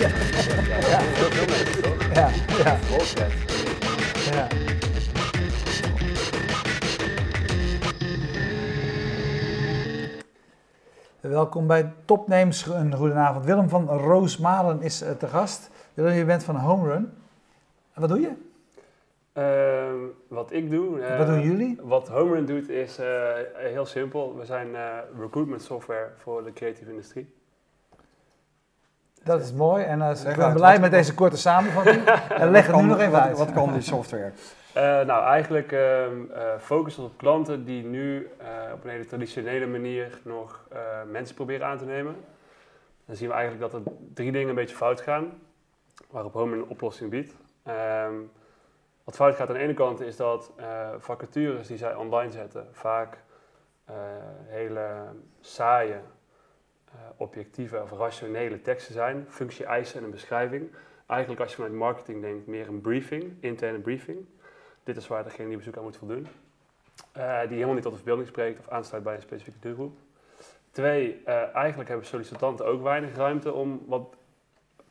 Ja. Ja. Welkom bij Topnames. Een goedenavond. Willem van Roosmalen is eh, te gast. Willem, je bent van Homerun. En wat doe je? Ehm, wat ik doe. eh, wat doen jullie? Wat Homerun doet is eh, heel simpel. We zijn recruitment software voor de creatieve industrie. Dat is mooi. En uh, ik ben blij met deze korte samenvatting. en leg het nu nog even wat, uit. Wat kan die software? Eh, nou, eigenlijk ehm eh, focussen op klanten die nu eh, op een hele traditionele manier nog eh, mensen proberen aan te nemen. Dan zien we eigenlijk dat er drie dingen een beetje fout gaan, waarop Home een oplossing biedt. Ehm, wat fout gaat aan de ene kant is dat eh, vacatures die zij online zetten vaak eh, hele saaie, objectieve of rationele teksten zijn, functie-eisen en een beschrijving. Eigenlijk als je vanuit marketing denkt, meer een briefing, interne briefing. Dit is waar degene die bezoek aan moet voldoen. Eh, die helemaal niet tot de verbeelding spreekt of aansluit bij een specifieke doelgroep. Twee, eh, eigenlijk hebben sollicitanten ook weinig ruimte om wat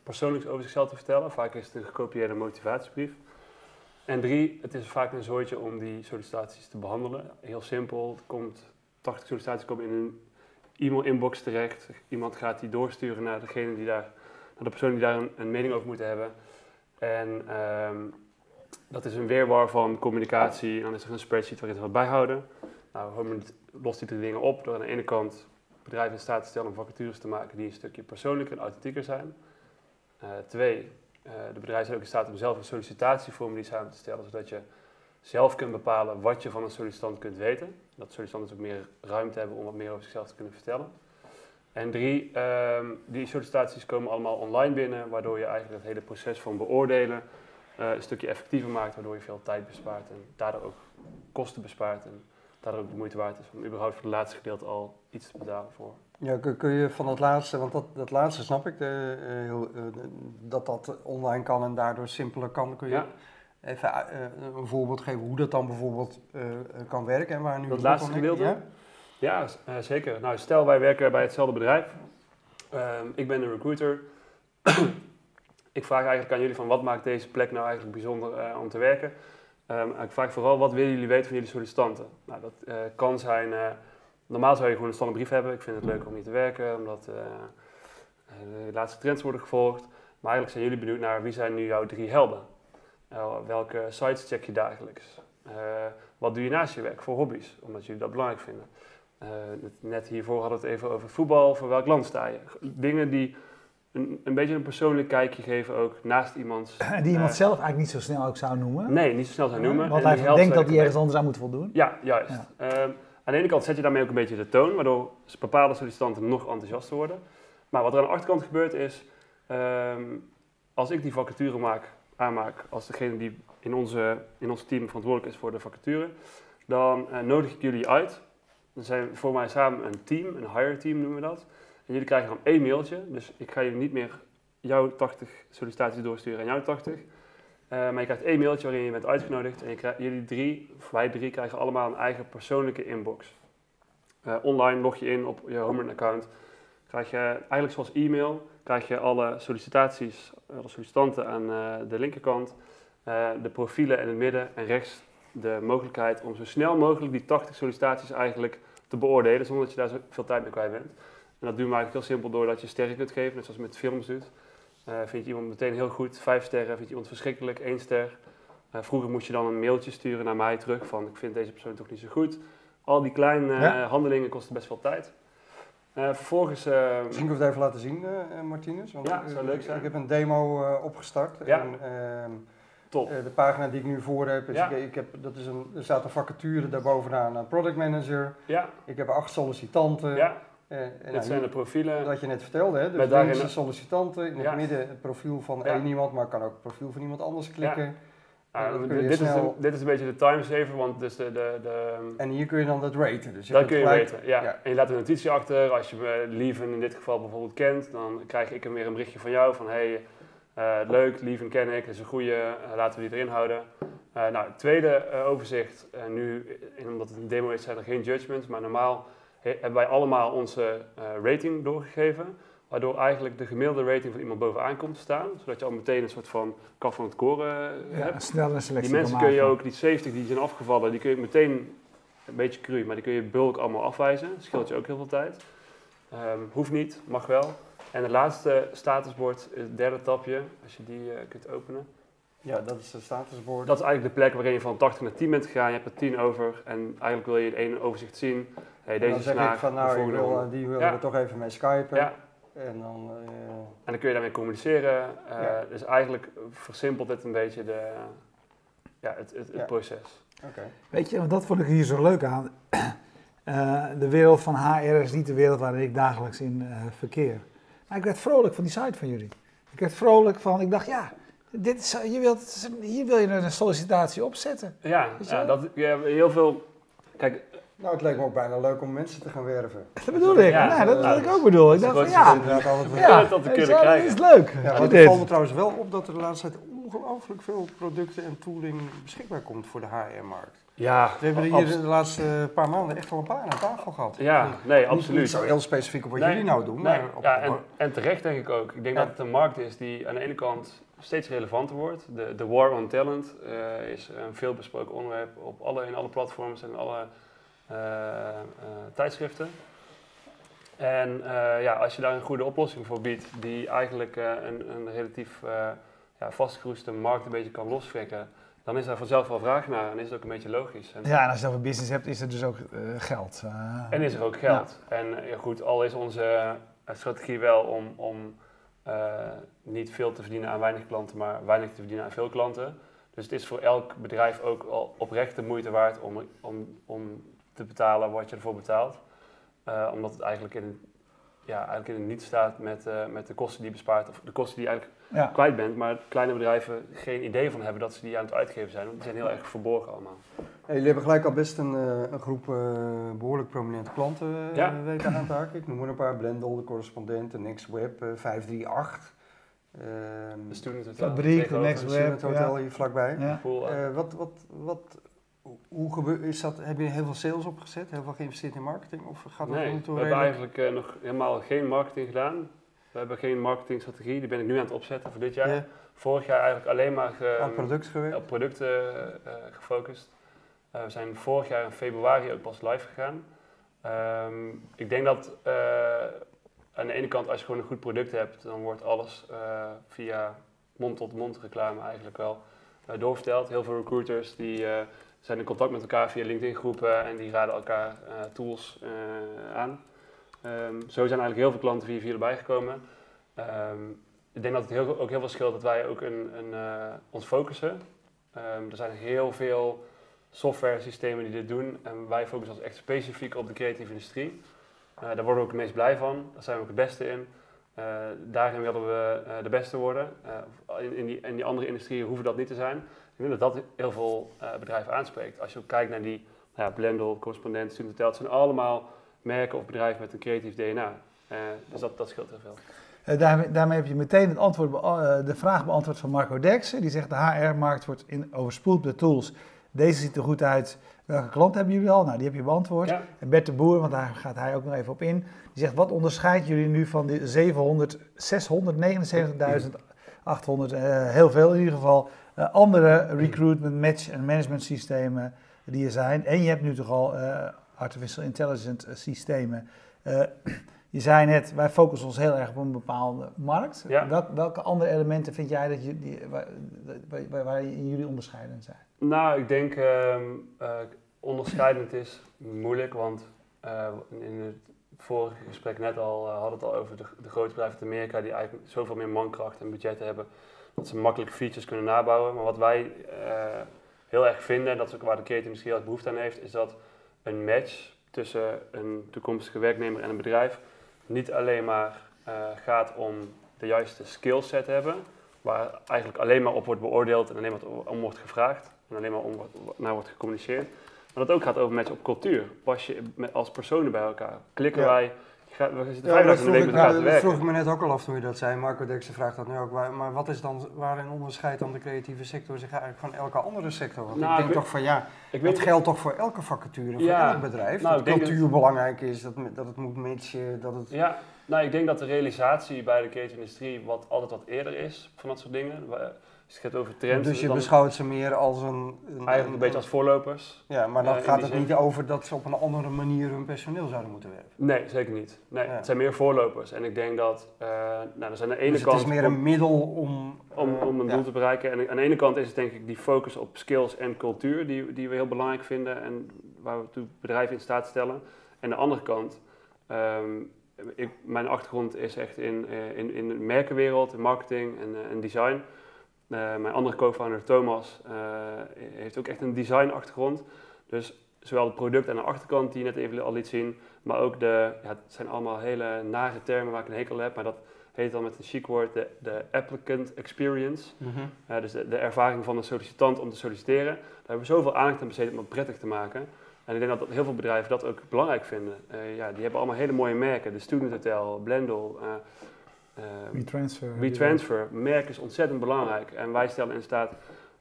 persoonlijks over zichzelf te vertellen. Vaak is het een gekopieerde motivatiebrief. En drie, het is vaak een zooitje om die sollicitaties te behandelen. Heel simpel, er komt 80 sollicitaties komen in een e-mail-inbox terecht. Iemand gaat die doorsturen naar degene die daar, naar de persoon die daar een, mening over moet hebben. En ehm, dat is een weerwar van communicatie. En dan is er een spreadsheet waarin ze wat bijhouden. Nou, Homer lost die drie dingen op door aan de ene kant bedrijven in staat te stellen om vacatures te maken die een stukje persoonlijker en authentieker zijn. Eh, twee, eh, de bedrijven zijn ook in staat om zelf een sollicitatieformulier samen te stellen, zodat je zelf kunt bepalen wat je van een sollicitant kunt weten. Dat sollicitanten dus ook meer ruimte hebben om wat meer over zichzelf te kunnen vertellen. En drie, ehm, die sollicitaties komen allemaal online binnen, waardoor je eigenlijk het hele proces van beoordelen eh, een stukje effectiever maakt, waardoor je veel tijd bespaart en daardoor ook kosten bespaart en daardoor ook de moeite waard is om überhaupt voor het laatste gedeelte al iets te betalen voor. Ja, kun, kun je van het laatste, want dat, dat laatste snap ik, de, eh, heel, eh, dat dat online kan en daardoor simpeler kan. Kun je Ja. Even eh, een voorbeeld geven hoe dat dan bijvoorbeeld eh, kan werken en waar nu Dat laatste gedeelte? Ja? Ja, eh, zeker. Nou, stel wij werken bij hetzelfde bedrijf. Ehm, ik ben een recruiter. ik vraag eigenlijk aan jullie van wat maakt deze plek nou eigenlijk bijzonder eh, om te werken. Ehm, ik vraag vooral wat willen jullie weten van jullie sollicitanten. Nou, dat eh, kan zijn, eh, normaal zou je gewoon een standaard brief hebben. Ik vind het leuk om hier te werken, omdat eh, eh, de laatste trends worden gevolgd. Maar eigenlijk zijn jullie benieuwd naar wie zijn nu jouw drie helden. Uh, welke sites check je dagelijks? Uh, wat doe je naast je werk voor hobby's, omdat jullie dat belangrijk vinden? Uh, net hiervoor hadden we het even over voetbal, voor welk land sta je? Dingen die een, een beetje een persoonlijk kijkje geven ook naast iemands... Die iemand zelf eigenlijk niet zo snel ook zou noemen. Nee, niet zo snel zou noemen. Want hij denkt dat hij ergens anders aan moet voldoen. Ja, juist. Ja. Um, aan de ene kant zet je daarmee ook een beetje de toon, waardoor bepaalde sollicitanten nog enthousiaster worden. Maar wat er aan de achterkant gebeurt is, um, als ik die vacature maak, aanmaak als degene die in, onze, in ons team verantwoordelijk is voor de vacature, dan uh, nodig ik jullie uit. Dan zijn we voor mij samen een team, een hire team noemen we dat. En jullie krijgen dan één mailtje, dus ik ga jullie niet meer jouw 80 sollicitaties doorsturen en jouw 80. Uh, maar je krijgt één mailtje waarin je bent uitgenodigd en jullie drie, of wij drie, krijgen allemaal een eigen persoonlijke inbox. Uh, online log je in op je Homerun account. Krijg je eigenlijk zoals e-mail, krijg je alle sollicitaties, alle sollicitanten aan uh, de linkerkant, uh, de profielen in het midden en rechts de mogelijkheid om zo snel mogelijk die 80 sollicitaties eigenlijk te beoordelen, zonder dat je daar zo veel tijd mee kwijt bent. En dat doen we eigenlijk heel simpel doordat je sterren kunt geven, net zoals je met films doet. Uh, vind je iemand meteen heel goed, vijf sterren, vind je iemand verschrikkelijk, één ster. Vroeger moest je dan een mailtje sturen naar mij terug van ik vind deze persoon toch niet zo goed. Al die kleine ja. handelingen kosten best veel tijd. Vervolgens... Misschien kun je het even laten zien, uh, Martinez. Want ja, zou leuk zijn. Ik heb een demo opgestart. Ja. En, ehm, Top. de pagina die ik nu voor heb, is Ja. ik, ik heb, dat is een, er staat een vacature daarbovenaan, een product manager. Ja. Ik heb acht sollicitanten. Ja. En Dit nou, zijn de profielen. Wat je net vertelde, hè? dus links de sollicitanten, in het midden het profiel van één iemand, maar kan ook het profiel van iemand anders klikken. Ah, Ja, dit, is een, dit is een beetje de timesaver, want dus de, de, de, En hier kun je dan dat raten. Dus je dat kun je gelijk- weten. Ja. ja. En je laat een notitie achter. Als je Lieven in dit geval bijvoorbeeld kent, dan krijg ik hem weer een berichtje van jou van hey, eh, leuk, Lieven ken ik, dat is een goede, eh, laten we die erin houden. Eh, nou, het tweede overzicht, nu, omdat het een demo is, zijn er geen judgments, maar normaal he- hebben wij allemaal onze rating doorgegeven. Waardoor eigenlijk de gemiddelde rating van iemand bovenaan komt te staan. Zodat je al meteen een soort van kaf van het koren eh, Ja, hebt. snel een selectie Die mensen kun je ook, die 70 die zijn afgevallen, die kun je meteen, een beetje cru, maar die kun je bulk allemaal afwijzen. Dat scheelt je ook heel veel tijd. Ehm, hoeft niet, mag wel. En het laatste statusbord, het derde tapje, als je die eh, kunt openen. Ja, dat is de statusboard. Dat is eigenlijk de plek waarin je van 80 naar 10 bent gegaan. Je hebt er 10 over en eigenlijk wil je in één overzicht zien. Hey, en deze dan zeg snaar, ik van nou, ik wil, eh, die willen Ja. we toch even mee skypen. Ja, En dan, eh, en dan kun je daarmee communiceren. Eh, Ja. Dus eigenlijk versimpelt het een beetje de, ja, het, het, het Ja. proces. oké. Weet je, want dat vond ik hier zo leuk aan. Eh, de wereld van HR is niet de wereld waarin ik dagelijks in eh, verkeer. Maar ik werd vrolijk van die site van jullie. Ik werd vrolijk van, ik dacht ja, dit is, je wilt, hier wil je een sollicitatie opzetten. Ja, ja dat, ja, heel veel... Kijk, Nou, het leek me ook bijna leuk om mensen te gaan werven. Dat bedoel ik. Ja, nee, dat is wat ik ook bedoel. Ik dacht is van ja, inderdaad altijd wel- Ja, dat te kunnen krijgen. Dat is leuk. Ja, het valt me trouwens wel op dat er de laatste tijd ongelooflijk veel producten en tooling beschikbaar komt voor de HR-markt. ja, We hebben er hier de laatste paar maanden echt wel een paar aan tafel gehad. Ja, nee, Niet- absoluut. Niet zo heel specifiek op wat Nee, jullie nou doen, Nee, maar op, ja, en, en terecht denk ik ook. Ik denk Ja. dat het een markt is die aan de ene kant steeds relevanter wordt. De, de war on talent eh, is een veelbesproken onderwerp op alle, in alle platforms en alle tijdschriften. En eh, ja, als je daar een goede oplossing voor biedt, die eigenlijk eh, een, een relatief eh ja, vastgeroeste markt een beetje kan losfrikken, dan is daar vanzelf wel vraag naar en is het ook een beetje logisch. En, Ja, en als je dan een business hebt, is er dus ook eh, geld. Eh, En is er ook geld. En eh, ja, goed, al is onze eh, strategie wel om, om eh, niet veel te verdienen aan weinig klanten, maar weinig te verdienen aan veel klanten. Dus het is voor elk bedrijf ook al oprecht de moeite waard om, om, om te betalen wat je ervoor betaalt. Eh, omdat het eigenlijk in, ja, eigenlijk in het niet staat met, eh, met de kosten die je bespaart, of de kosten die je eigenlijk ja. kwijt bent, maar kleine bedrijven geen idee van hebben dat ze die aan het uitgeven zijn. Want die zijn heel erg verborgen allemaal. Hey, jullie hebben gelijk al best een, eh, een groep eh, behoorlijk prominente klanten eh, Ja. weten aan te haken. Ik noem er een paar. Blendel, de correspondent, de Next Web, eh, 538. ehm, De Student Hotel, Fabriek, de Next Web, Student Hotel ja. hier vlakbij. Ja. Wat, wat, wat, hoe gebeur, is dat, heb je heel veel sales opgezet? Heel veel geïnvesteerd in marketing? Of gaat dat Nee, we hebben eigenlijk eh, nog helemaal geen marketing gedaan. We hebben geen marketingstrategie, die ben ik nu aan het opzetten voor dit jaar. Ja, Vorig jaar eigenlijk alleen maar ge- aan product op producten eh, gefocust. Eh, we zijn vorig jaar in februari ook pas live gegaan. Ehm, ik denk dat aan de ene kant als je gewoon een goed product hebt, dan wordt alles via mond-tot-mond reclame eigenlijk wel doorverteld. Heel veel recruiters die zijn in contact met elkaar via LinkedIn groepen en die raden elkaar eh, tools eh, aan. Ehm, zo zijn eigenlijk heel veel klanten via via erbij gekomen. Ehm, ik denk dat het heel, ook heel veel scheelt dat wij ook een, een, eh, ons focussen. Ehm, er zijn heel veel software systemen die dit doen en wij focussen ons echt specifiek op de creatieve industrie. Daar worden we ook het meest blij van, daar zijn we ook het beste in. Eh, daarin willen we eh, de beste worden. Eh, in, in, die, die andere industrieën hoeven dat niet te zijn. Ik denk dat dat heel veel bedrijven aanspreekt. Als je ook kijkt naar die nou ja, Blendel, Correspondent, Student Hotel, zijn allemaal merken of bedrijven met een creatief DNA. Dus dat, dat scheelt heel veel. Daarmee, daarmee heb je meteen het antwoord, de vraag beantwoord van Marco Derksen. Die zegt de HR-markt wordt overspoeld met tools. Deze ziet er goed uit. Welke klant hebben jullie al? Nou, die heb je beantwoord. Ja. En Bert de Boer, want daar gaat hij ook nog even op in. Die zegt, wat onderscheidt jullie nu van de 700, 679.800, eh, heel veel in ieder geval, eh, andere recruitment, match en management systemen die er zijn. En je hebt nu toch al eh, artificial intelligence eh, systemen. Je zei net, wij focussen ons heel erg op een bepaalde markt. Ja. Welk- welke andere elementen vind jij dat je, die, waar, waar, waar- waar jullie onderscheidend zijn? Nou, ik denk ehm eh, onderscheidend is moeilijk, want eh, in het vorige gesprek net al uh, hadden het al over de, grote bedrijven uit Amerika die eigenlijk zoveel meer mankracht en budget hebben dat ze makkelijk features kunnen nabouwen. Maar wat wij heel erg vinden, en dat is ook waar de creative industrie heel behoefte aan heeft, is dat een match tussen een toekomstige werknemer en een bedrijf niet alleen maar gaat om de juiste skillset hebben, waar eigenlijk alleen maar op wordt beoordeeld en alleen maar om wordt gevraagd en alleen maar om wordt- naar wordt gecommuniceerd. Maar dat ook gaat over match op cultuur. Pas je met, als personen bij elkaar? Klikken Ja. wij? Ga- we zitten Ja, dat vroeg, ik, dat werken. vroeg ik me net ook al af toen je dat zei. Marco Dekse vraagt dat nu ook. Maar wat is dan, waarin onderscheidt dan de creatieve sector zich eigenlijk van elke andere sector? Want Nou, ik denk toch van ja, Ik dat geldt toch voor elke vacature, voor elk bedrijf. Nou, dat cultuur belangrijk is, dat, dat het moet matchen, dat het... Ja, Nou, ik denk dat de realisatie bij de catering-industrie wat, altijd wat eerder is van dat soort dingen. Je het hebt over trends, dus je dan beschouwt ze meer als een... een eigenlijk een beetje als voorlopers. Ja, maar dan gaat het zin. niet over dat ze op een andere manier hun personeel zouden moeten werven. Nee, zeker niet. Nee, Ja. Het zijn meer voorlopers. En ik denk dat, eh nou, er zijn aan de ene Dus kant... het is meer een middel om... om, eh, om een ja. doel te bereiken. En aan de ene kant is het denk ik die focus op skills en cultuur die, die we heel belangrijk vinden en waar we toe bedrijven in staat stellen. En aan de andere kant, ehm, ik, mijn achtergrond is echt in, eh, in, in de merkenwereld, in marketing en, en design. Eh, mijn andere co-founder Thomas eh, heeft ook echt een design achtergrond. Dus zowel het product aan de achterkant die je net even al liet zien, maar ook de, ja, het zijn allemaal hele nare termen waar ik een hekel aan heb, maar dat heet dan met een chic woord de, de applicant experience. Mhm. Uh, dus de, de ervaring van de sollicitant om te solliciteren. Daar hebben we zoveel aandacht aan besteed om het prettig te maken. En ik denk dat heel veel bedrijven dat ook belangrijk vinden. Uh, ja, die hebben allemaal hele mooie merken. De Student Hotel, Blendel, uh, uh, WeTransfer. WeTransfer. Merk is ontzettend belangrijk. En wij stellen in staat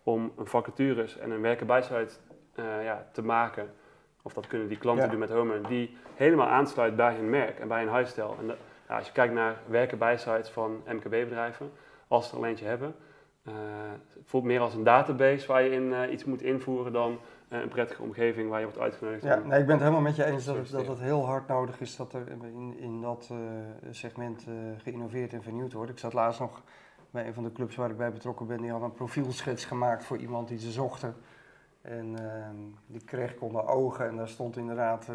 om een vacatures en een werkenbijsite uh, ja, te maken. Of dat kunnen die klanten Ja. doen met Homer. Die helemaal aansluit bij hun merk en bij hun huisstijl. En dat- als je kijkt naar werkenbijsites van MKB-bedrijven, als ze er al eentje hebben, uh, het voelt meer als een database waar je in uh, iets moet invoeren dan een prettige omgeving waar je wordt uitgenodigd. Ja, nee, ik ben het helemaal met je eens dat het, dat het heel hard nodig is dat er in, in dat eh, segment eh, geïnnoveerd en vernieuwd wordt. Ik zat laatst nog bij een van de clubs waar ik bij betrokken ben, die had een profielschets gemaakt voor iemand die ze zochten. En ehm, die kreeg ik onder ogen en daar stond inderdaad eh,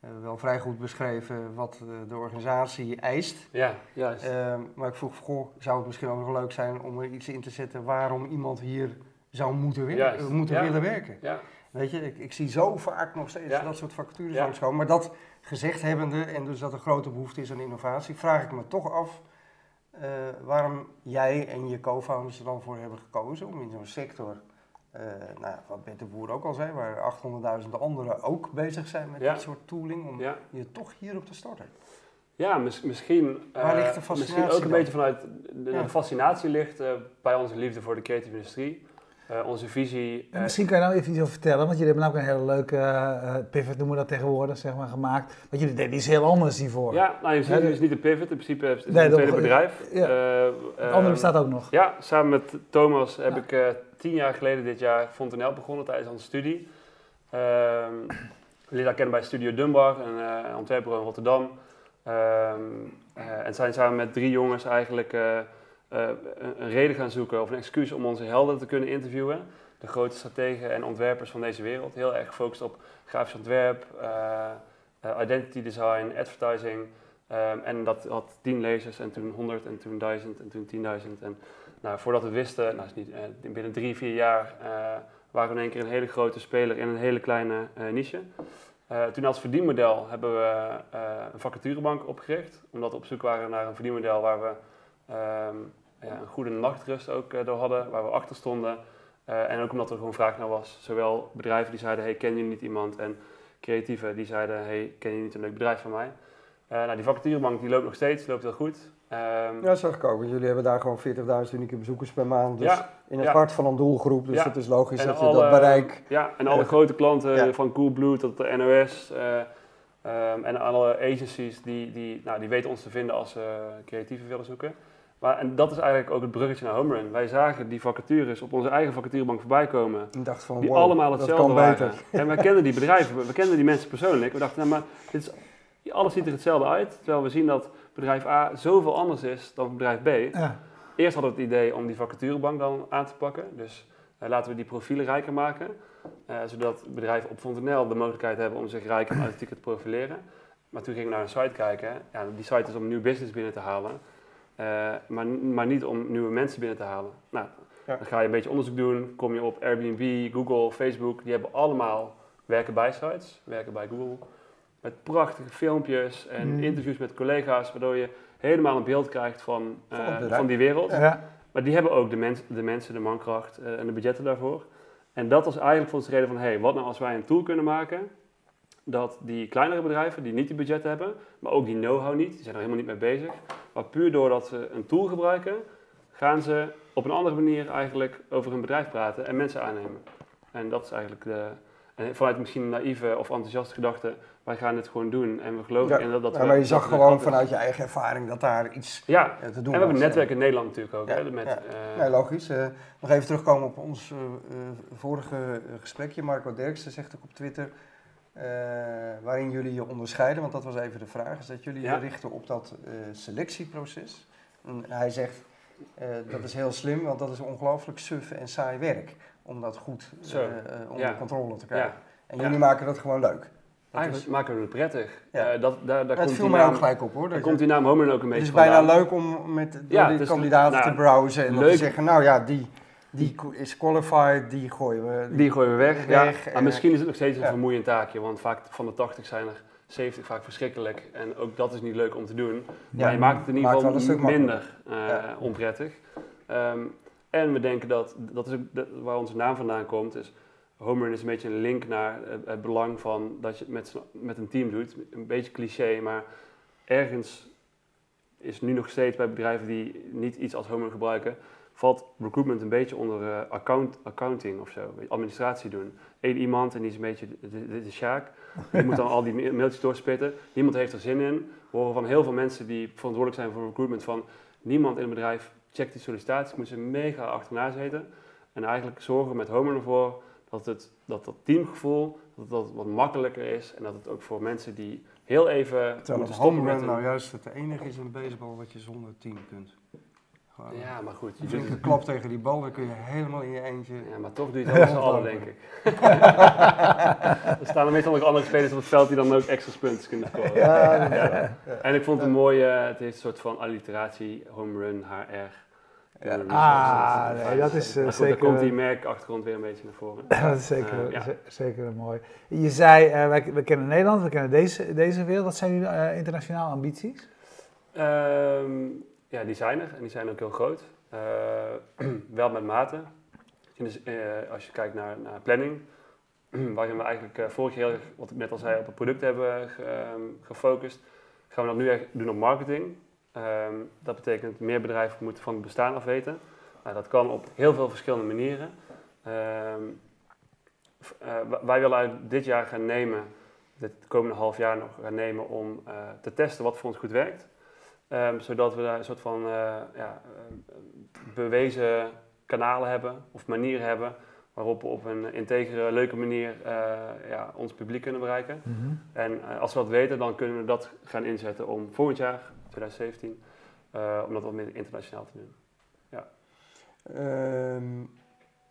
eh, wel vrij goed beschreven wat eh, de organisatie eist. Ja, juist. Ehm, maar ik vroeg, goh, zou het misschien ook nog leuk zijn om er iets in te zetten waarom iemand hier zou moeten, eh, moeten willen werken? ja. Weet je, ik, ik zie zo vaak nog steeds dat soort vacatures langskomen. Maar dat gezegd hebbende, en dus dat er grote behoefte is aan innovatie, vraag ik me toch af eh, waarom jij en je co-founders er dan voor hebben gekozen om in zo'n sector, eh, nou, wat Bert de Boer ook al zei, waar 800.000 anderen ook bezig zijn met Ja. dit soort tooling, om ja. je toch hierop te starten. Ja, mis- misschien, Waar eh, ligt de fascinatie misschien ook een dan? beetje vanuit de, Ja. fascinatie ligt bij onze liefde voor de creatieve industrie. Eh, onze visie. Eh, Misschien kan je nou even iets over vertellen, want jullie hebben ook een hele leuke eh, pivot, noemen we dat tegenwoordig, zeg maar, gemaakt. Want jullie deden iets heel anders hiervoor. ja, nou, je ziet de- is niet een pivot, in principe is het Nee, een tweede bedrijf. ja. Het andere bestaat ook nog. Ja, samen met Thomas heb Ja. ik tien jaar geleden dit jaar Fontenel begonnen tijdens onze studie. Ehm Lida kennen bij Studio Dunbar, een uh, Antwerpen in Rotterdam. Ehm, eh, en zijn samen met drie jongens eigenlijk een, een reden gaan zoeken of een excuus om onze helden te kunnen interviewen. De grote strategen en ontwerpers van deze wereld. Heel erg gefocust op grafisch ontwerp, eh, eh, identity design, advertising. Ehm, en dat had 10 lezers en toen 100 en toen 1000 en toen 10.000. En nou, voordat we wisten, nou, is niet, eh, binnen drie, vier jaar eh, waren we in één keer een hele grote speler in een hele kleine eh, niche. Eh, toen als verdienmodel hebben we eh, een vacaturebank opgericht. Omdat we op zoek waren naar een verdienmodel waar we ehm, ja, een goede nachtrust ook eh, door hadden, waar we achter stonden. Eh, en ook omdat er gewoon vraag naar was. Zowel bedrijven die zeiden, hey, ken je niet iemand? En creatieven die zeiden, hey, ken je niet een leuk bedrijf van mij? Eh, nou, die vacaturebank die loopt nog steeds, loopt heel goed. Ehm, Ja, dat zag ik ook. Want jullie hebben daar gewoon 40.000 unieke bezoekers per maand. Dus ja, in het ja. hart van een doelgroep. Dus Ja. het is logisch En dat je dat bereik... Ja, en alle grote klanten, van Coolblue tot de NOS eh, ehm, en alle agencies, die, die, nou, die weten ons te vinden als ze creatieven willen zoeken. Maar, en dat is eigenlijk ook het bruggetje naar Homerun. Wij zagen die vacatures op onze eigen vacaturebank voorbij komen, Ik dacht van, die wow, allemaal dat hetzelfde kan waren. beter. En wij kenden die bedrijven, we, kenden die mensen persoonlijk. We dachten, nou, maar dit is, alles ziet er hetzelfde uit. Terwijl we zien dat bedrijf A zoveel anders is dan bedrijf B. Ja. Eerst hadden we het idee om die vacaturebank dan aan te pakken. Dus eh, laten we die profielen rijker maken. eh, zodat bedrijven op Fontenel de mogelijkheid hebben om zich rijk en authentiek te profileren. Maar toen gingen we naar een site kijken. Ja, die site is om nieuw business binnen te halen. Eh, maar, maar niet om nieuwe mensen binnen te halen. Nou, Ja. dan ga je een beetje onderzoek doen. Kom je op Airbnb, Google, Facebook. Die hebben allemaal werken bij sites. Werken bij Google. Met prachtige filmpjes en Mm. interviews met collega's. Waardoor je helemaal een beeld krijgt van, eh, Van die wereld. Ja. Maar die hebben ook de, mens, de mensen, de mankracht eh, en de budgetten daarvoor. En dat was eigenlijk voor ons de reden van, hey, wat nou als wij een tool kunnen maken dat die kleinere bedrijven die niet die budget hebben, maar ook die know-how niet, die zijn er helemaal niet mee bezig, maar puur doordat ze een tool gebruiken, gaan ze op een andere manier eigenlijk over hun bedrijf praten en mensen aannemen. En dat is eigenlijk de... En vanuit misschien naïeve of enthousiaste gedachte, wij gaan dit gewoon doen en we geloven Ja, in dat, dat Ja, maar je zag het gewoon vanuit je eigen ervaring dat daar iets Ja, eh, te doen en we hebben was. een netwerk in Nederland natuurlijk ook. Ja, Hè, met, ja. eh, Nee, logisch. Eh, nog even terugkomen op ons vorige gesprekje. Marco Derksen zegt ook op Twitter, waarin jullie je onderscheiden, want dat was even de vraag, is dat jullie Ja. je richten op dat eh, selectieproces. En hij zegt, eh, dat is heel slim, want dat is ongelooflijk suf en saai werk, om dat goed eh, eh, onder Ja. controle te krijgen. ja. En jullie maken dat gewoon leuk. Dat Eigenlijk is, maken we het prettig. Ja. Eh, dat, daar, daar het komt viel mij ook gelijk op hoor. daar komt die naam Homerun ook een het beetje is bijna vandaan. leuk om met Ja, die het kandidaten nou, te browsen en dan te zeggen, nou ja, die, die is qualified, die gooien we. Die gooien we weg. Weg, ja. Maar misschien is het nog steeds een ja. vermoeiend taakje, want vaak van de 80 zijn er 70 vaak verschrikkelijk. En ook dat is niet leuk om te doen. Maar je maakt het in ieder geval een minder eh, onprettig. Ehm, en we denken dat, dat is ook waar onze naam vandaan komt, is Homerun is een beetje een link naar het, belang van dat je het met, met een team doet. Een beetje cliché, maar ergens is nu nog steeds bij bedrijven die niet iets als Homerun gebruiken, valt recruitment een beetje onder eh, account, accounting of zo, administratie doen. Eén iemand en die is een beetje de, de, Sjaak, die moet dan al die ma- mailtjes doorspitten. Niemand heeft er zin in. We horen van heel veel mensen die verantwoordelijk zijn voor recruitment van niemand in het bedrijf checkt die sollicitaties. Ik moet ze mega achterna zitten. En eigenlijk zorgen we met Homer ervoor dat het, dat, dat teamgevoel dat dat wat makkelijker is. En dat het ook voor mensen die heel even Terwijl moeten stoppen met nou juist het enige is in baseball wat je zonder team kunt. Gewoon Ja, maar goed. Je een doet klap tegen die bal, dan kun je helemaal in je eentje. ja, maar toch doe je het wel z'n allen, denk ik. er staan er meestal nog andere spelers op het veld die dan ook extra punten kunnen scoren. Ja, Ja. En ik vond het mooie, het heeft een soort van alliteratie, home run, HR. Ja. Ah, nee, dat is, eh, goed, zeker- Dan komt die merkachtergrond weer een beetje naar voren. dat is zeker, Eh, ja. zeker mooi. Je zei, eh, wij, we kennen Nederland, we kennen deze, deze wereld. Wat zijn jullie internationale ambities? Ehm, ja, die zijn er en die zijn ook heel groot. Eh, wel met mate. Dus, als je kijkt naar, naar planning, waarin we eigenlijk eh, vorig jaar, wat ik net al zei, op het product hebben ehm, gefocust, gaan we dat nu echt doen op marketing. Ehm, dat betekent meer bedrijven moeten van het bestaan af weten. Nou, dat kan op heel veel verschillende manieren. Ehm, eh, wij willen dit jaar gaan nemen, dit komende half jaar nog gaan nemen om te testen wat voor ons goed werkt. Ehm, zodat we daar een soort van eh, ja, eh, bewezen kanalen hebben of manieren hebben waarop we op een integere, leuke manier eh, ja, ons publiek kunnen bereiken. En eh, als we dat weten, dan kunnen we dat gaan inzetten om volgend jaar, 2017, eh, om dat wat meer internationaal te doen. Ehm,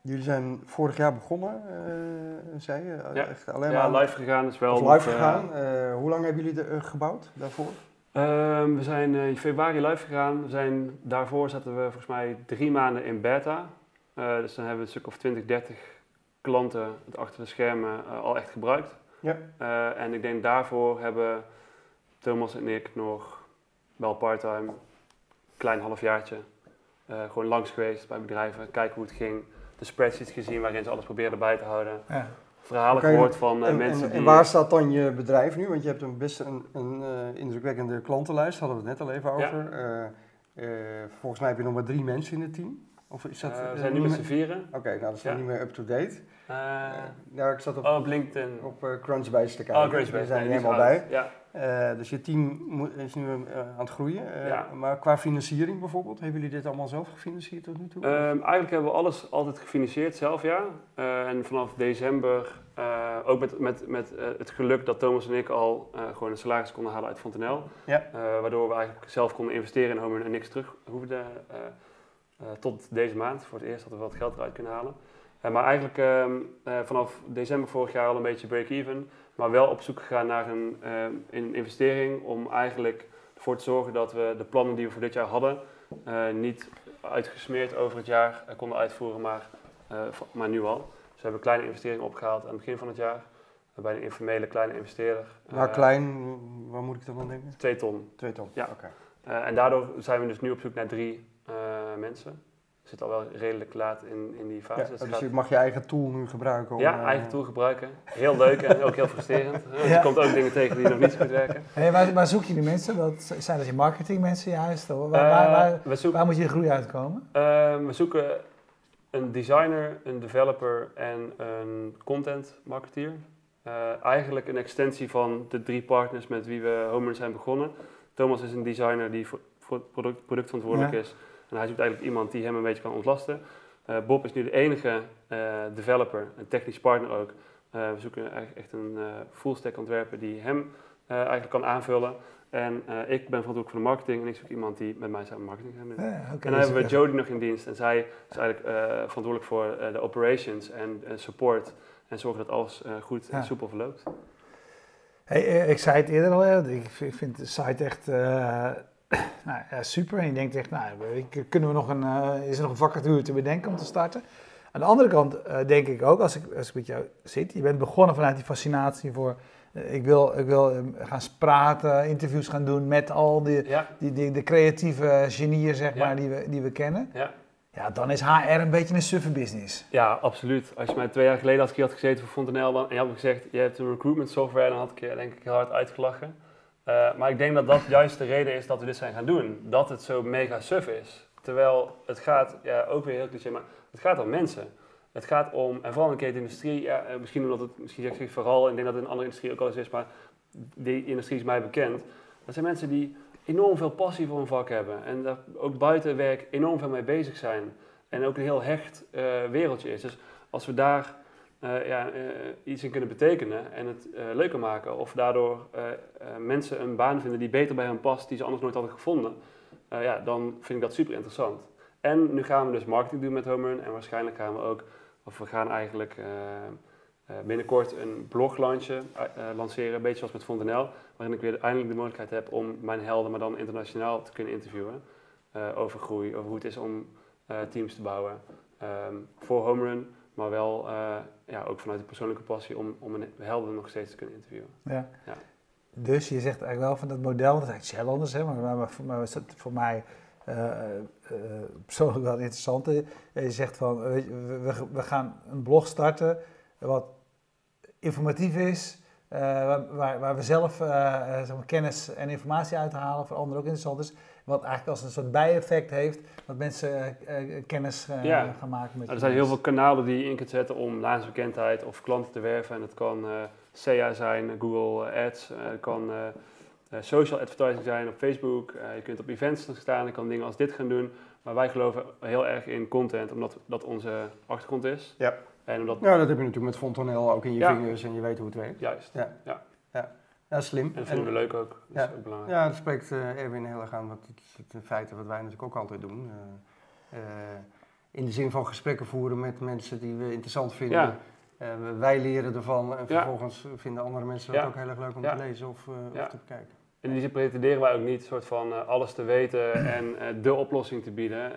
jullie zijn vorig jaar begonnen, eh, zei je? Ja. Echt alleen ja, maar live gegaan is wel... of live gegaan. Eh, hoe lang hebben jullie de, eh, gebouwd daarvoor? Ehm, we zijn eh, in februari live gegaan. We zijn, daarvoor zaten we volgens mij drie maanden in beta. Eh, dus dan hebben we een stuk of 20, 30 klanten het achter de schermen eh, al echt gebruikt. Ja. En ik denk daarvoor hebben Thomas en ik nog wel parttime, klein halfjaartje, gewoon langs geweest bij bedrijven, kijken hoe het ging. De spreadsheets gezien waarin ze alles probeerden bij te houden. Ja. Verhalen gehoord van eh, en, mensen en, die... en waar staat dan je bedrijf nu? Want je hebt een best een, een eh, indrukwekkende klantenlijst, hadden we het net al even over. Eh, volgens mij heb je nog maar drie mensen in het team. Of is dat, we zijn nu met z'n vieren. Oké, nou dat is Ja. niet meer up-to-date. Nou, ik zat op, oh, op LinkedIn. op Crunchbase te kijken. Oh, Grace We zijn nee, er helemaal bij. Ja. Eh, dus je team moet- is nu eh, aan het groeien. Eh, Ja. Maar qua financiering bijvoorbeeld, hebben jullie dit allemaal zelf gefinancierd tot nu toe? Ehm, eigenlijk hebben we alles altijd gefinancierd zelf, ja. En vanaf december, ook met, met, met het geluk dat Thomas en ik al gewoon een salaris konden halen uit Fontenel. Ja. Waardoor we eigenlijk zelf konden investeren in Homer en niks terug hoefden tot deze maand. Voor het eerst dat we wat geld eruit kunnen halen. Eh, maar eigenlijk ehm, eh, vanaf december vorig jaar al een beetje break-even. Maar wel op zoek gegaan naar een, een investering om eigenlijk ervoor te zorgen dat we de plannen die we voor dit jaar hadden, eh, niet uitgesmeerd over het jaar konden uitvoeren, maar, maar nu al. Dus we hebben kleine investeringen opgehaald aan het begin van het jaar. bij een informele kleine investeerder. Eh, klein, waar moet ik dan aan denken? Twee ton. Twee ton. Ja. Oké. En daardoor zijn we dus nu op zoek naar drie eh, mensen. Zitten al wel redelijk laat in, in die fase. Ja, Dus dus je mag je eigen tool nu gebruiken. Om, ja, eh, eigen tool gebruiken. Heel leuk en ook heel frustrerend. Ja. Je komt ook dingen tegen die nog niet zo goed werken. Hey, waar, waar zoek je die mensen? Dat, zijn dat je marketingmensen juist? Of Waar, Eh, waar, waar, zoeken, waar moet je de groei uitkomen? eh, we zoeken een designer, een developer en een content marketeer. Eh, eigenlijk een extensie van de drie partners met wie we Homer zijn begonnen. Thomas is een designer die voor, voor het product, productverantwoordelijk Ja. is. En hij zoekt eigenlijk iemand die hem een beetje kan ontlasten. Eh, Bob is nu de enige eh, developer, een technisch partner ook. Eh, we zoeken eigenlijk echt een full stack ontwerper die hem eigenlijk kan aanvullen. En ik ben verantwoordelijk voor de marketing en ik zoek iemand die met mij samen marketing gaat doen. Ja, oké, En dus dan hebben we Jody nog in dienst en zij is eigenlijk verantwoordelijk voor de operations en support. En zorgen dat alles goed en soepel verloopt. Hey, ik zei het eerder al, ik vind de site echt nou, ja, super. En je denkt echt, nou, kunnen we nog een, eh, is er nog een vacature te bedenken om te starten? Aan de andere kant eh, denk ik ook, als ik, als ik met jou zit, je bent begonnen vanuit die fascinatie voor, eh, ik wil, ik wil eh, gaan praten, interviews gaan doen met al die, Ja, die, die, de creatieve genieën, zeg Ja. maar, die we, die we kennen. ja. Ja, dan is HR een beetje een suffe business. ja, absoluut. Als je mij twee jaar geleden had, ik hier had gezeten voor Fontenelle dan, en je had me gezegd, je hebt een recruitment software, dan had ik je denk ik heel hard uitgelachen. Eh, maar ik denk dat dat juist de reden is dat we dit zijn gaan doen. Dat het zo mega suf is. Terwijl het gaat, ja, ook weer heel cliché, maar het gaat om mensen. Het gaat om, en vooral in de ketenindustrie, ja, eh, misschien omdat het, misschien zeg ik vooral, ik denk dat het in andere industrie ook al eens is, maar die industrie is mij bekend. Dat zijn mensen die enorm veel passie voor hun vak hebben en daar ook buiten werk enorm veel mee bezig zijn. En ook een heel hecht eh, wereldje is. Dus als we daar eh, ja, eh, iets in kunnen betekenen en het eh, leuker maken, of daardoor mensen een baan vinden die beter bij hen past, die ze anders nooit hadden gevonden, ja, dan vind ik dat super interessant. En nu gaan we dus marketing doen met Homerun en waarschijnlijk gaan we ook, of we gaan eigenlijk binnenkort een blog lanceren, een beetje zoals met Fontenel, waarin ik weer eindelijk de mogelijkheid heb om mijn helden, maar dan internationaal te kunnen interviewen over groei, over hoe het is om teams te bouwen. Ehm, voor Homerun, maar wel eh, ja, ook vanuit de persoonlijke passie om, om een helden nog steeds te kunnen interviewen. Ja. Ja. Dus je zegt eigenlijk wel van dat model, dat is eigenlijk Shell anders, hè, maar, maar, maar is het voor mij eh, eh, persoonlijk wel interessant. Je zegt van, we- we gaan een blog starten wat informatief is, eh, waar, waar, we zelf eh, eh, zeg maar, kennis en informatie uithalen, voor anderen ook interessant is. Wat eigenlijk als een soort bijeffect heeft, dat mensen eh, eh, kennis eh, Ja. gaan maken met er zijn heel veel kanalen die je in kunt zetten om naamsbekendheid of klanten te werven. En het kan eh SEA zijn, Google Ads, eh, het kan social advertising zijn op Facebook. Eh, je kunt op events staan, je kan dingen als dit gaan doen. Maar wij geloven heel erg in content, omdat dat onze achtergrond is. Ja. En omdat, Ja, dat heb je natuurlijk met Fontanel ook in je Ja. vingers en je weet hoe het werkt. juist. Ja, slim. En dat vinden we leuk ook. Dat Ja. is ook belangrijk. Ja, dat spreekt eh, Erwin heel erg aan, want het is het feiten wat wij natuurlijk ook altijd doen. Eh, eh, in de zin van gesprekken voeren met mensen die we interessant vinden. Ja. Wij leren ervan en Ja. vervolgens vinden andere mensen dat Ja. ook heel erg leuk om Ja. te lezen of, Ja. of te bekijken. In die zin pretenderen wij ook niet soort van alles te weten en de oplossing te bieden.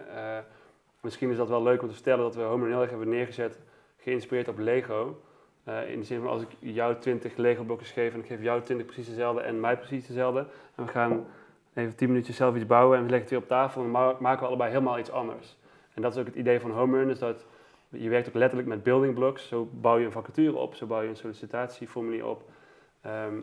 Misschien is dat wel leuk om te vertellen dat we Homer heel erg hebben neergezet, geïnspireerd op Lego. Eh, in de zin van als ik jou 20 Lego blokjes geef en ik geef jou 20 precies dezelfde en mij precies dezelfde. En we gaan even 10 minuutjes zelf iets bouwen en we leggen het weer op tafel en dan ma- maken we allebei helemaal iets anders. En dat is ook het idee van Homerun, is dat je werkt ook letterlijk met building blocks. Zo bouw je een vacature op, zo bouw je een sollicitatieformulier op. Ehm,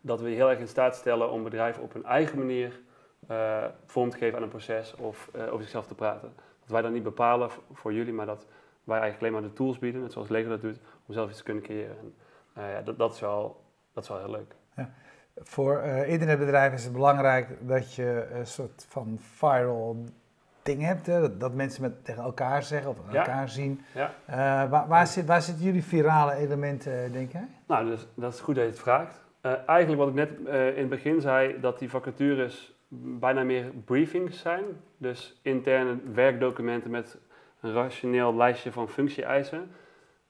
dat we je heel erg in staat stellen om bedrijven op hun eigen manier eh, vorm te geven aan een proces of eh, over zichzelf te praten. Dat wij dat niet bepalen voor jullie, maar dat wij eigenlijk alleen maar de tools bieden, net zoals Lego dat doet, om zelf iets te kunnen creëren. En, ja, dat, dat, is wel, dat is wel heel leuk. Voor eh, internetbedrijven is het belangrijk dat je een soort van viral ding hebt. Hè? Dat, dat mensen met, tegen elkaar zeggen of Ja. elkaar zien. Ja. Eh, waar, waar, zit, waar zitten jullie virale elementen, denk jij? Nou, dus, dat is goed dat je het vraagt. Eh, eigenlijk wat ik net in het begin zei, dat die vacatures bijna meer briefings zijn. Dus interne werkdocumenten met rationeel lijstje van functie-eisen.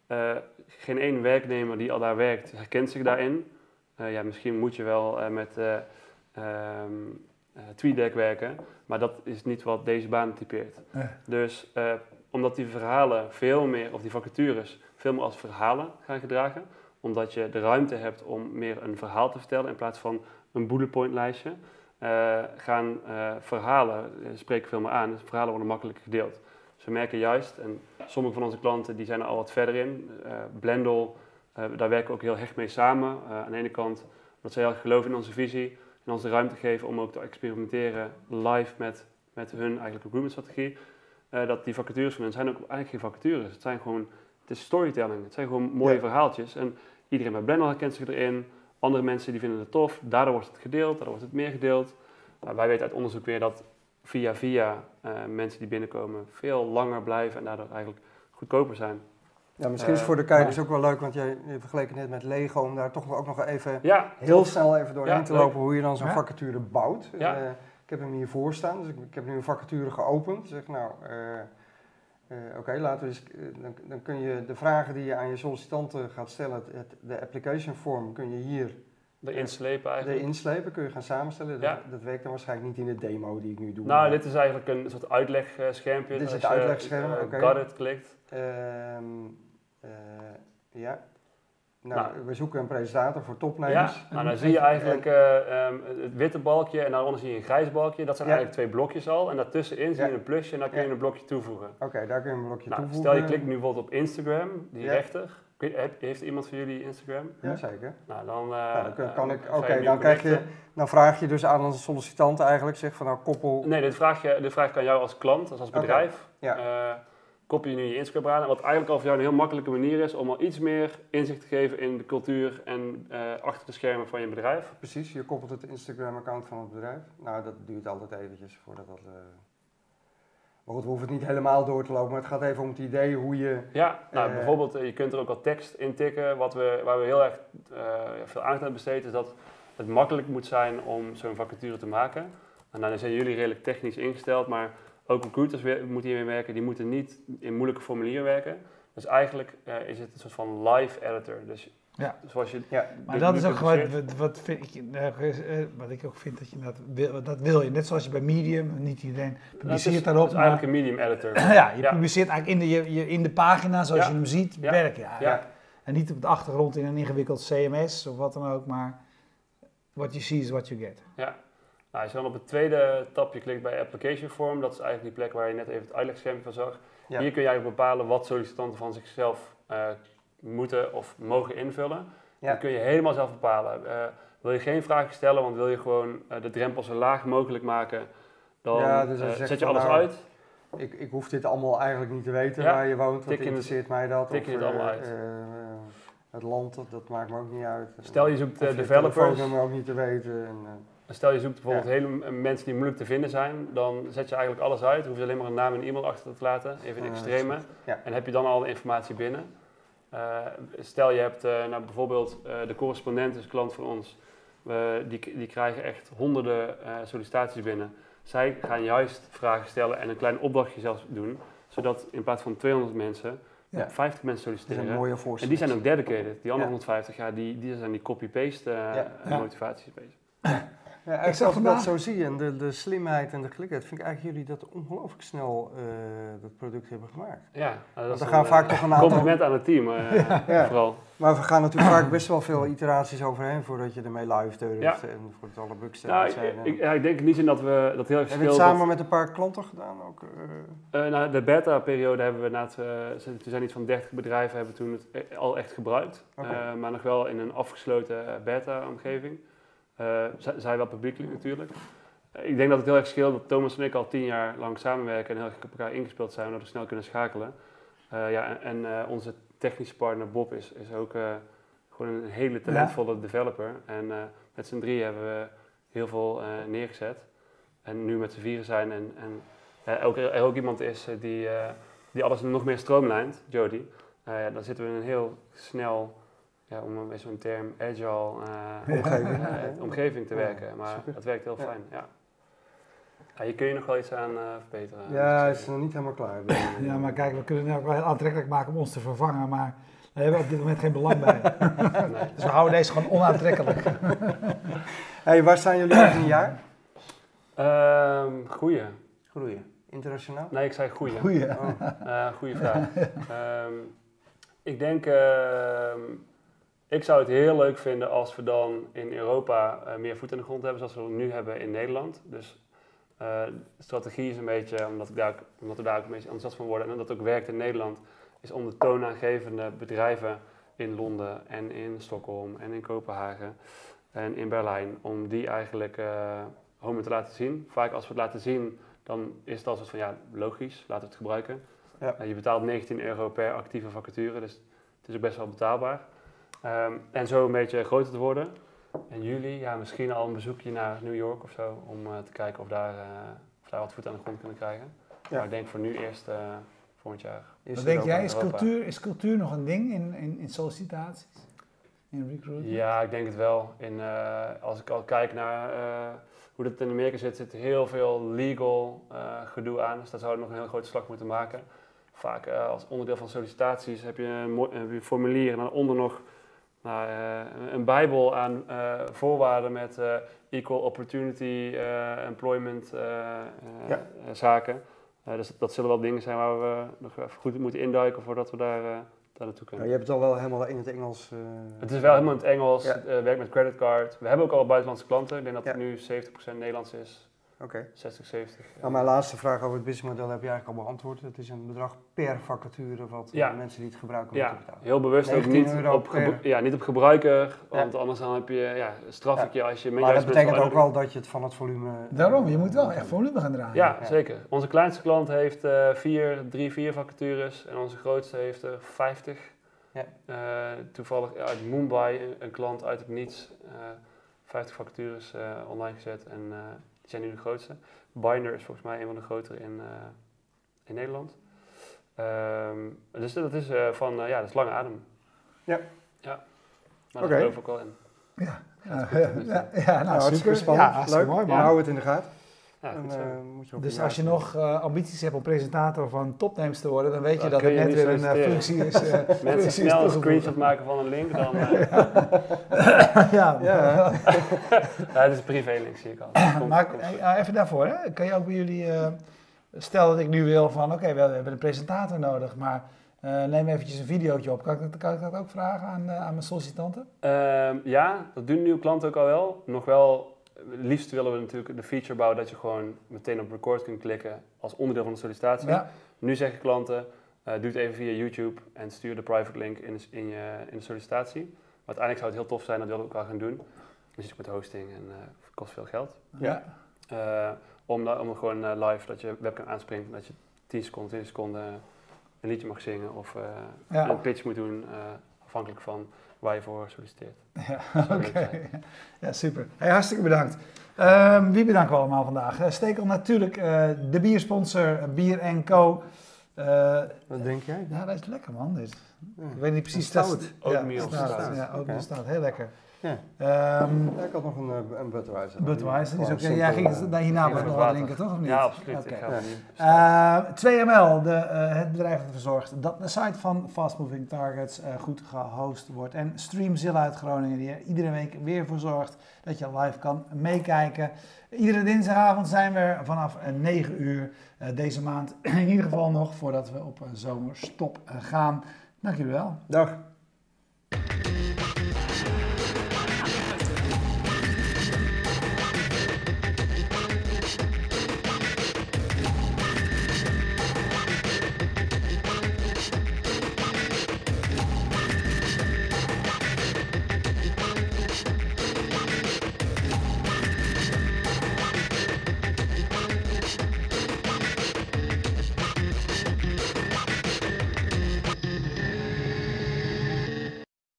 Eh, geen één werknemer die al daar werkt herkent zich daarin. Eh, ja, misschien moet je wel eh, met eh, TweetDeck werken, maar dat is niet wat deze baan typeert. Eh. Dus omdat die verhalen veel meer, of die vacatures, veel meer als verhalen gaan gedragen, omdat je de ruimte hebt om meer een verhaal te vertellen in plaats van een bullet point lijstje, gaan verhalen spreken veel meer aan. Dus verhalen worden makkelijker gedeeld. We merken juist, en sommige van onze klanten die zijn er al wat verder in. eh Blendel, eh, daar werken we ook heel hecht mee samen. Eh, aan de ene kant dat ze heel erg geloven in onze visie en ons de ruimte geven om ook te experimenteren live met, met hun eigenlijk recruitment strategie. dat die vacatures van hen zijn ook eigenlijk geen vacatures. Het zijn gewoon, het is storytelling. Het zijn gewoon mooie Ja. verhaaltjes. En iedereen bij Blender herkent zich erin. Andere mensen die vinden het tof. Daardoor wordt het gedeeld, daardoor wordt het meer gedeeld. Nou, wij weten uit onderzoek weer dat via via eh, mensen die binnenkomen veel langer blijven en daardoor eigenlijk goedkoper zijn. Ja, misschien is Eh, voor de kijkers ook wel leuk, want jij vergeleek het net met Lego, om daar toch ook nog even Ja, heel snel even doorheen Ja, te leuk. lopen hoe je dan zo'n vacature bouwt. Ja. Eh, ik heb hem hier voor staan, dus ik, ik heb nu een vacature geopend. Zeg nou, oké, laten we eens, dan, dan kun je de vragen die je aan je sollicitanten gaat stellen, het, het- de application form, kun je hier erin slepen eigenlijk. erin slepen, kun je gaan samenstellen. Dat, Ja. dat werkt dan waarschijnlijk niet in de demo die ik nu doe. Nou, maar- dit is eigenlijk een soort uitlegschermpje. Dit is het uitlegscherm, eh, oké. Got it klikt. Ehm, eh, ja. Nou, Nou. we zoeken een presentator voor Ja, topnemers. nou, dan zie je eigenlijk eh, ehm, het witte balkje en daaronder zie je een grijs balkje. Dat zijn Ja. eigenlijk twee blokjes al. En daartussenin zie je Ja. een plusje en daar kun je Ja. een blokje toevoegen. Oké, daar kun je een blokje Nou, toevoegen. stel je klikt nu bijvoorbeeld op Instagram, die Ja. rechter. Heeft iemand van jullie Instagram? Ja, zeker. Nou, dan, eh, Nou, dan kan, eh, ik, oké, dan, krijg je, dan vraag je dus aan een sollicitant eigenlijk, zeg van nou koppel. Nee, dit vraag, je, dit vraag ik aan jou als klant, dus als Oké, bedrijf. ja. Eh, koppel je nu je Instagram aan. Wat eigenlijk al voor jou een heel makkelijke manier is om al iets meer inzicht te geven in de cultuur en achter de schermen van je bedrijf. Precies, je koppelt het Instagram-account van het bedrijf. Nou, dat duurt altijd eventjes voordat dat... Maar goed, we hoeven het niet helemaal door te lopen, maar het gaat even om het idee hoe je... Ja, nou, Eh. bijvoorbeeld, eh, je kunt er ook al tekst in tikken. Wat we, waar we heel erg eh, veel aandacht aan besteden, is dat het makkelijk moet zijn om zo'n vacature te maken. En dan zijn jullie redelijk technisch ingesteld, maar ook recruiters weer- moeten hiermee werken. Die moeten niet in moeilijke formulieren werken. Dus eigenlijk is het een soort van live editor. Dus Ja. zoals je Ja, Maar dat is ook gewoon wat, wat, vind ik, eh, eh, wat ik ook vind dat je dat wil, dat wil je. Net zoals je bij Medium, niet iedereen Nou, publiceert daarop. Het is eigenlijk een medium editor. maar, ja, je Ja. publiceert eigenlijk in de, je, je- in de pagina zoals Ja. je hem ziet Ja. werken. Ja. Ja. En niet op de achtergrond in een ingewikkeld CMS of wat dan ook, maar what you see is what you get. Nou, als je dan op het tweede tapje klikt bij Application Form, dat is eigenlijk die plek waar je net even het uitlegschermpje van zag. Ja. Hier kun je eigenlijk bepalen wat sollicitanten van zichzelf eh, moeten of mogen invullen. Ja. Dat kun je helemaal zelf bepalen. Eh, wil je geen vragen stellen, want wil je gewoon eh, de drempel zo laag mogelijk maken, dan Ja, dus je eh, zet je alles nou, uit. ik, ik hoef dit allemaal eigenlijk niet te weten waar je woont, het- interesseert mij dat. tik je het allemaal uit. het land, dat, maakt me ook niet uit. Stel je zoekt Of je developers, ook niet te weten. En, stel je zoekt bijvoorbeeld hele mensen die moeilijk te vinden zijn, dan zet je eigenlijk alles uit. Hoef je alleen maar een naam en e-mail achter te laten, even in extreme. ja. En heb je dan al de informatie binnen. Eh, stel je hebt eh, nou, bijvoorbeeld eh, de correspondent is een klant van ons. Die, die krijgen echt honderden sollicitaties binnen. Zij gaan juist vragen stellen en een klein opdrachtje zelfs doen. Zodat in plaats van 200 mensen, Ja. 50 mensen het is een solliciteren. mooie En voorstel. die zijn ook dedicated. Die andere Ja. 150, ja, die, die zijn die copy-paste Ja. motivaties bezig. Ja, zag ik dat zo zie en de, de slimheid en de gelijkheid, vind ik eigenlijk jullie dat ongelooflijk snel eh, dat product hebben gemaakt. Ja, nou, dat Want is er een, gaan vaak eh, toch een aantal... compliment aan het team, eh, Ja. vooral. Maar we gaan natuurlijk vaak best wel veel iteraties overheen voordat je ermee live durft Ja. en voordat alle bugs Nou, ik, zijn. en- ik, ja, ik denk in die zin dat we dat heel erg Heb je het samen dat- met een paar klanten gedaan ook? eh? Eh, nou, de beta-periode hebben we na het, eh, zijn- er zijn iets van 30 bedrijven hebben toen het al echt gebruikt. Eh, maar nog wel in een afgesloten beta-omgeving. Z- zij wel publiekelijk natuurlijk. Eh, ik denk dat het heel erg scheelt dat Thomas en ik al tien jaar lang samenwerken en heel erg op elkaar ingespeeld zijn, waardoor we snel kunnen schakelen. Eh, ja, en onze technische partner Bob is, is ook gewoon een hele talentvolle developer. En met z'n drie hebben we heel veel neergezet. En nu met z'n vieren zijn en, en ook, er ook iemand is die, die alles nog meer stroomlijnt, Jody. Ja, dan zitten we in een heel snel, ja, om met zo'n term, agile eh, Omgeving. eh, omgeving te Ja, werken. Maar super. dat werkt heel Ja. fijn, ja. ja. Hier kun je nog wel iets aan eh, verbeteren. Ja, is nog niet helemaal klaar. Ja, maar kijk, we kunnen het ook wel heel aantrekkelijk maken om ons te vervangen, maar daar hebben we op dit moment geen belang bij. Nee. Dus we houden deze gewoon onaantrekkelijk. Hey, waar staan jullie over een jaar? Ehm, goeie. Groeien. Internationaal? Nee, ik zei goeie. Goeie. Oh. Eh goeie vraag. Ehm, ik denk, ehm, ik zou het heel leuk vinden als we dan in Europa eh, meer voet in de grond hebben, zoals we nu hebben in Nederland. Dus eh, de strategie is een beetje, omdat, ik daar, omdat we daar ook een beetje enthousiast van worden en dat ook werkt in Nederland, is om de toonaangevende bedrijven in Londen en in Stockholm en in Kopenhagen en in Berlijn, om die eigenlijk eh home te laten zien. Vaak als we het laten zien, dan is het al soort van ja, logisch, laten we het gebruiken. Ja. Je betaalt 19 euro per actieve vacature, dus het is ook best wel betaalbaar. Ehm, en zo een beetje groter te worden. En juli, ja, misschien al een bezoekje naar New York of zo, om eh, te kijken of daar, eh, of daar wat voet aan de grond kunnen krijgen. Ja. Maar ik denk voor nu eerst eh, volgend jaar. Wat denk jij, is cultuur, is cultuur nog een ding in, in, in sollicitaties? In recruitment? Ja, ik denk het wel. In, eh, als ik al kijk naar eh, hoe dat in Amerika zit, zit heel veel legal eh, gedoe aan. Dus daar zouden we nog een hele grote slag moeten maken. Vaak als onderdeel van sollicitaties heb je een, heb je een formulier en daaronder nog nou, eh, een bijbel aan eh, voorwaarden met eh, equal opportunity employment Ja. zaken. Dus dat zullen wel dingen zijn waar we nog even goed moeten induiken voordat we daar, daar naartoe Ja, kunnen. je hebt het al wel helemaal in het Engels. Het is wel helemaal in het Engels, Ja. het werkt met creditcard. We hebben ook al buitenlandse klanten. Ik denk dat het nu 70% Nederlands is, Oké. 60, 70. Nou, mijn laatste vraag over het businessmodel heb je eigenlijk al beantwoord. Het is een bedrag per vacature wat Ja. mensen die het gebruiken Ja, moeten betalen. heel bewust ook 19 niet op, per- ja, niet op gebruiker, want anders dan heb je, ja, straf Ja. ik je als je Maar dat betekent ook wel dat je het van het volume... Daarom, je moet wel echt volume gaan draaien. Ja, Ja. zeker. Onze kleinste klant heeft eh, vier, drie, vier vacatures en onze grootste heeft er 50. Ja. Eh, toevallig uit Mumbai, een, klant uit het niets, eh 50 vacatures eh, online gezet en eh, zijn nu de grootste. Binder is volgens mij een van de grotere in, eh, in Nederland. Ehm, dus dat is eh, van, eh, ja, dat is lange adem. Ja. Ja. Maar daar geloof ik ook wel in. Ja, ja, goed, ja, ja, nou, super. spannend. Ja, Leuk. mooi man. houden het in de gaten. Ja, En, eh, moet je op Dus als je nog eh, ambities hebt om presentator van topnames te worden, dan weet je dat er je net weer een eh, functie is. eh, functie Mensen is snel een screenshot maken van een link, dan... eh, ja, Ja. ja, het is een privé-link, zie ik al. Maar even daarvoor, hè? kan je ook bij jullie, eh, stel dat ik nu wil van, oké, we hebben een presentator nodig, maar eh, neem eventjes een videootje op. Kan ik, dat- kan ik dat ook vragen aan, eh, aan mijn sollicitanten? Ehm, ja, dat doen nieuwe klanten ook al wel. Nog wel, het liefst willen we natuurlijk de feature bouwen dat je gewoon meteen op record kunt klikken als onderdeel van de sollicitatie. Ja, Nu zeggen klanten, eh doe het even via YouTube en stuur de private link in de, in je, in de sollicitatie. Maar uiteindelijk zou het heel tof zijn, dat willen we ook wel gaan doen. Dan zit met hosting en eh kost veel geld. ja. Eh, om, om gewoon live, dat je webcam aanspringt, en dat je 10 seconden, 20 seconden een liedje mag zingen of eh, Ja. een pitch moet doen, eh, afhankelijk van waar je voor solliciteert. Ja, oké. Ja, super. Hey, hartstikke bedankt. Ehm, wie bedanken we allemaal vandaag? Uh, Stekel natuurlijk, eh, de biersponsor eh, Bier Co. Wat denk jij? ja, dat is lekker man. Dit. Ja. Ik weet niet precies. Stout. dat is- Oatmeal ja, stout. Ja, oatmeal Oké. stout. Heel lekker. Ja. Ehm, Ja, ik had nog een, eh, een Budweiser. Budweiser, die is ook, simpel, jij ging eh, het hierna nog water. drinken, toch? Of niet? Ja, absoluut. Ga Ja. het niet Eh, 2ML, de, eh, het bedrijf dat ervoor zorgt dat de site van Fast Moving Targets eh, goed gehost wordt. En Streamzilla uit Groningen, die er iedere week weer voor zorgt dat je live kan meekijken. Iedere dinsdagavond zijn we er vanaf eh, 9 uur eh, deze maand. In ieder geval nog voordat we op een zomerstop eh, gaan. Dank jullie wel. Dag.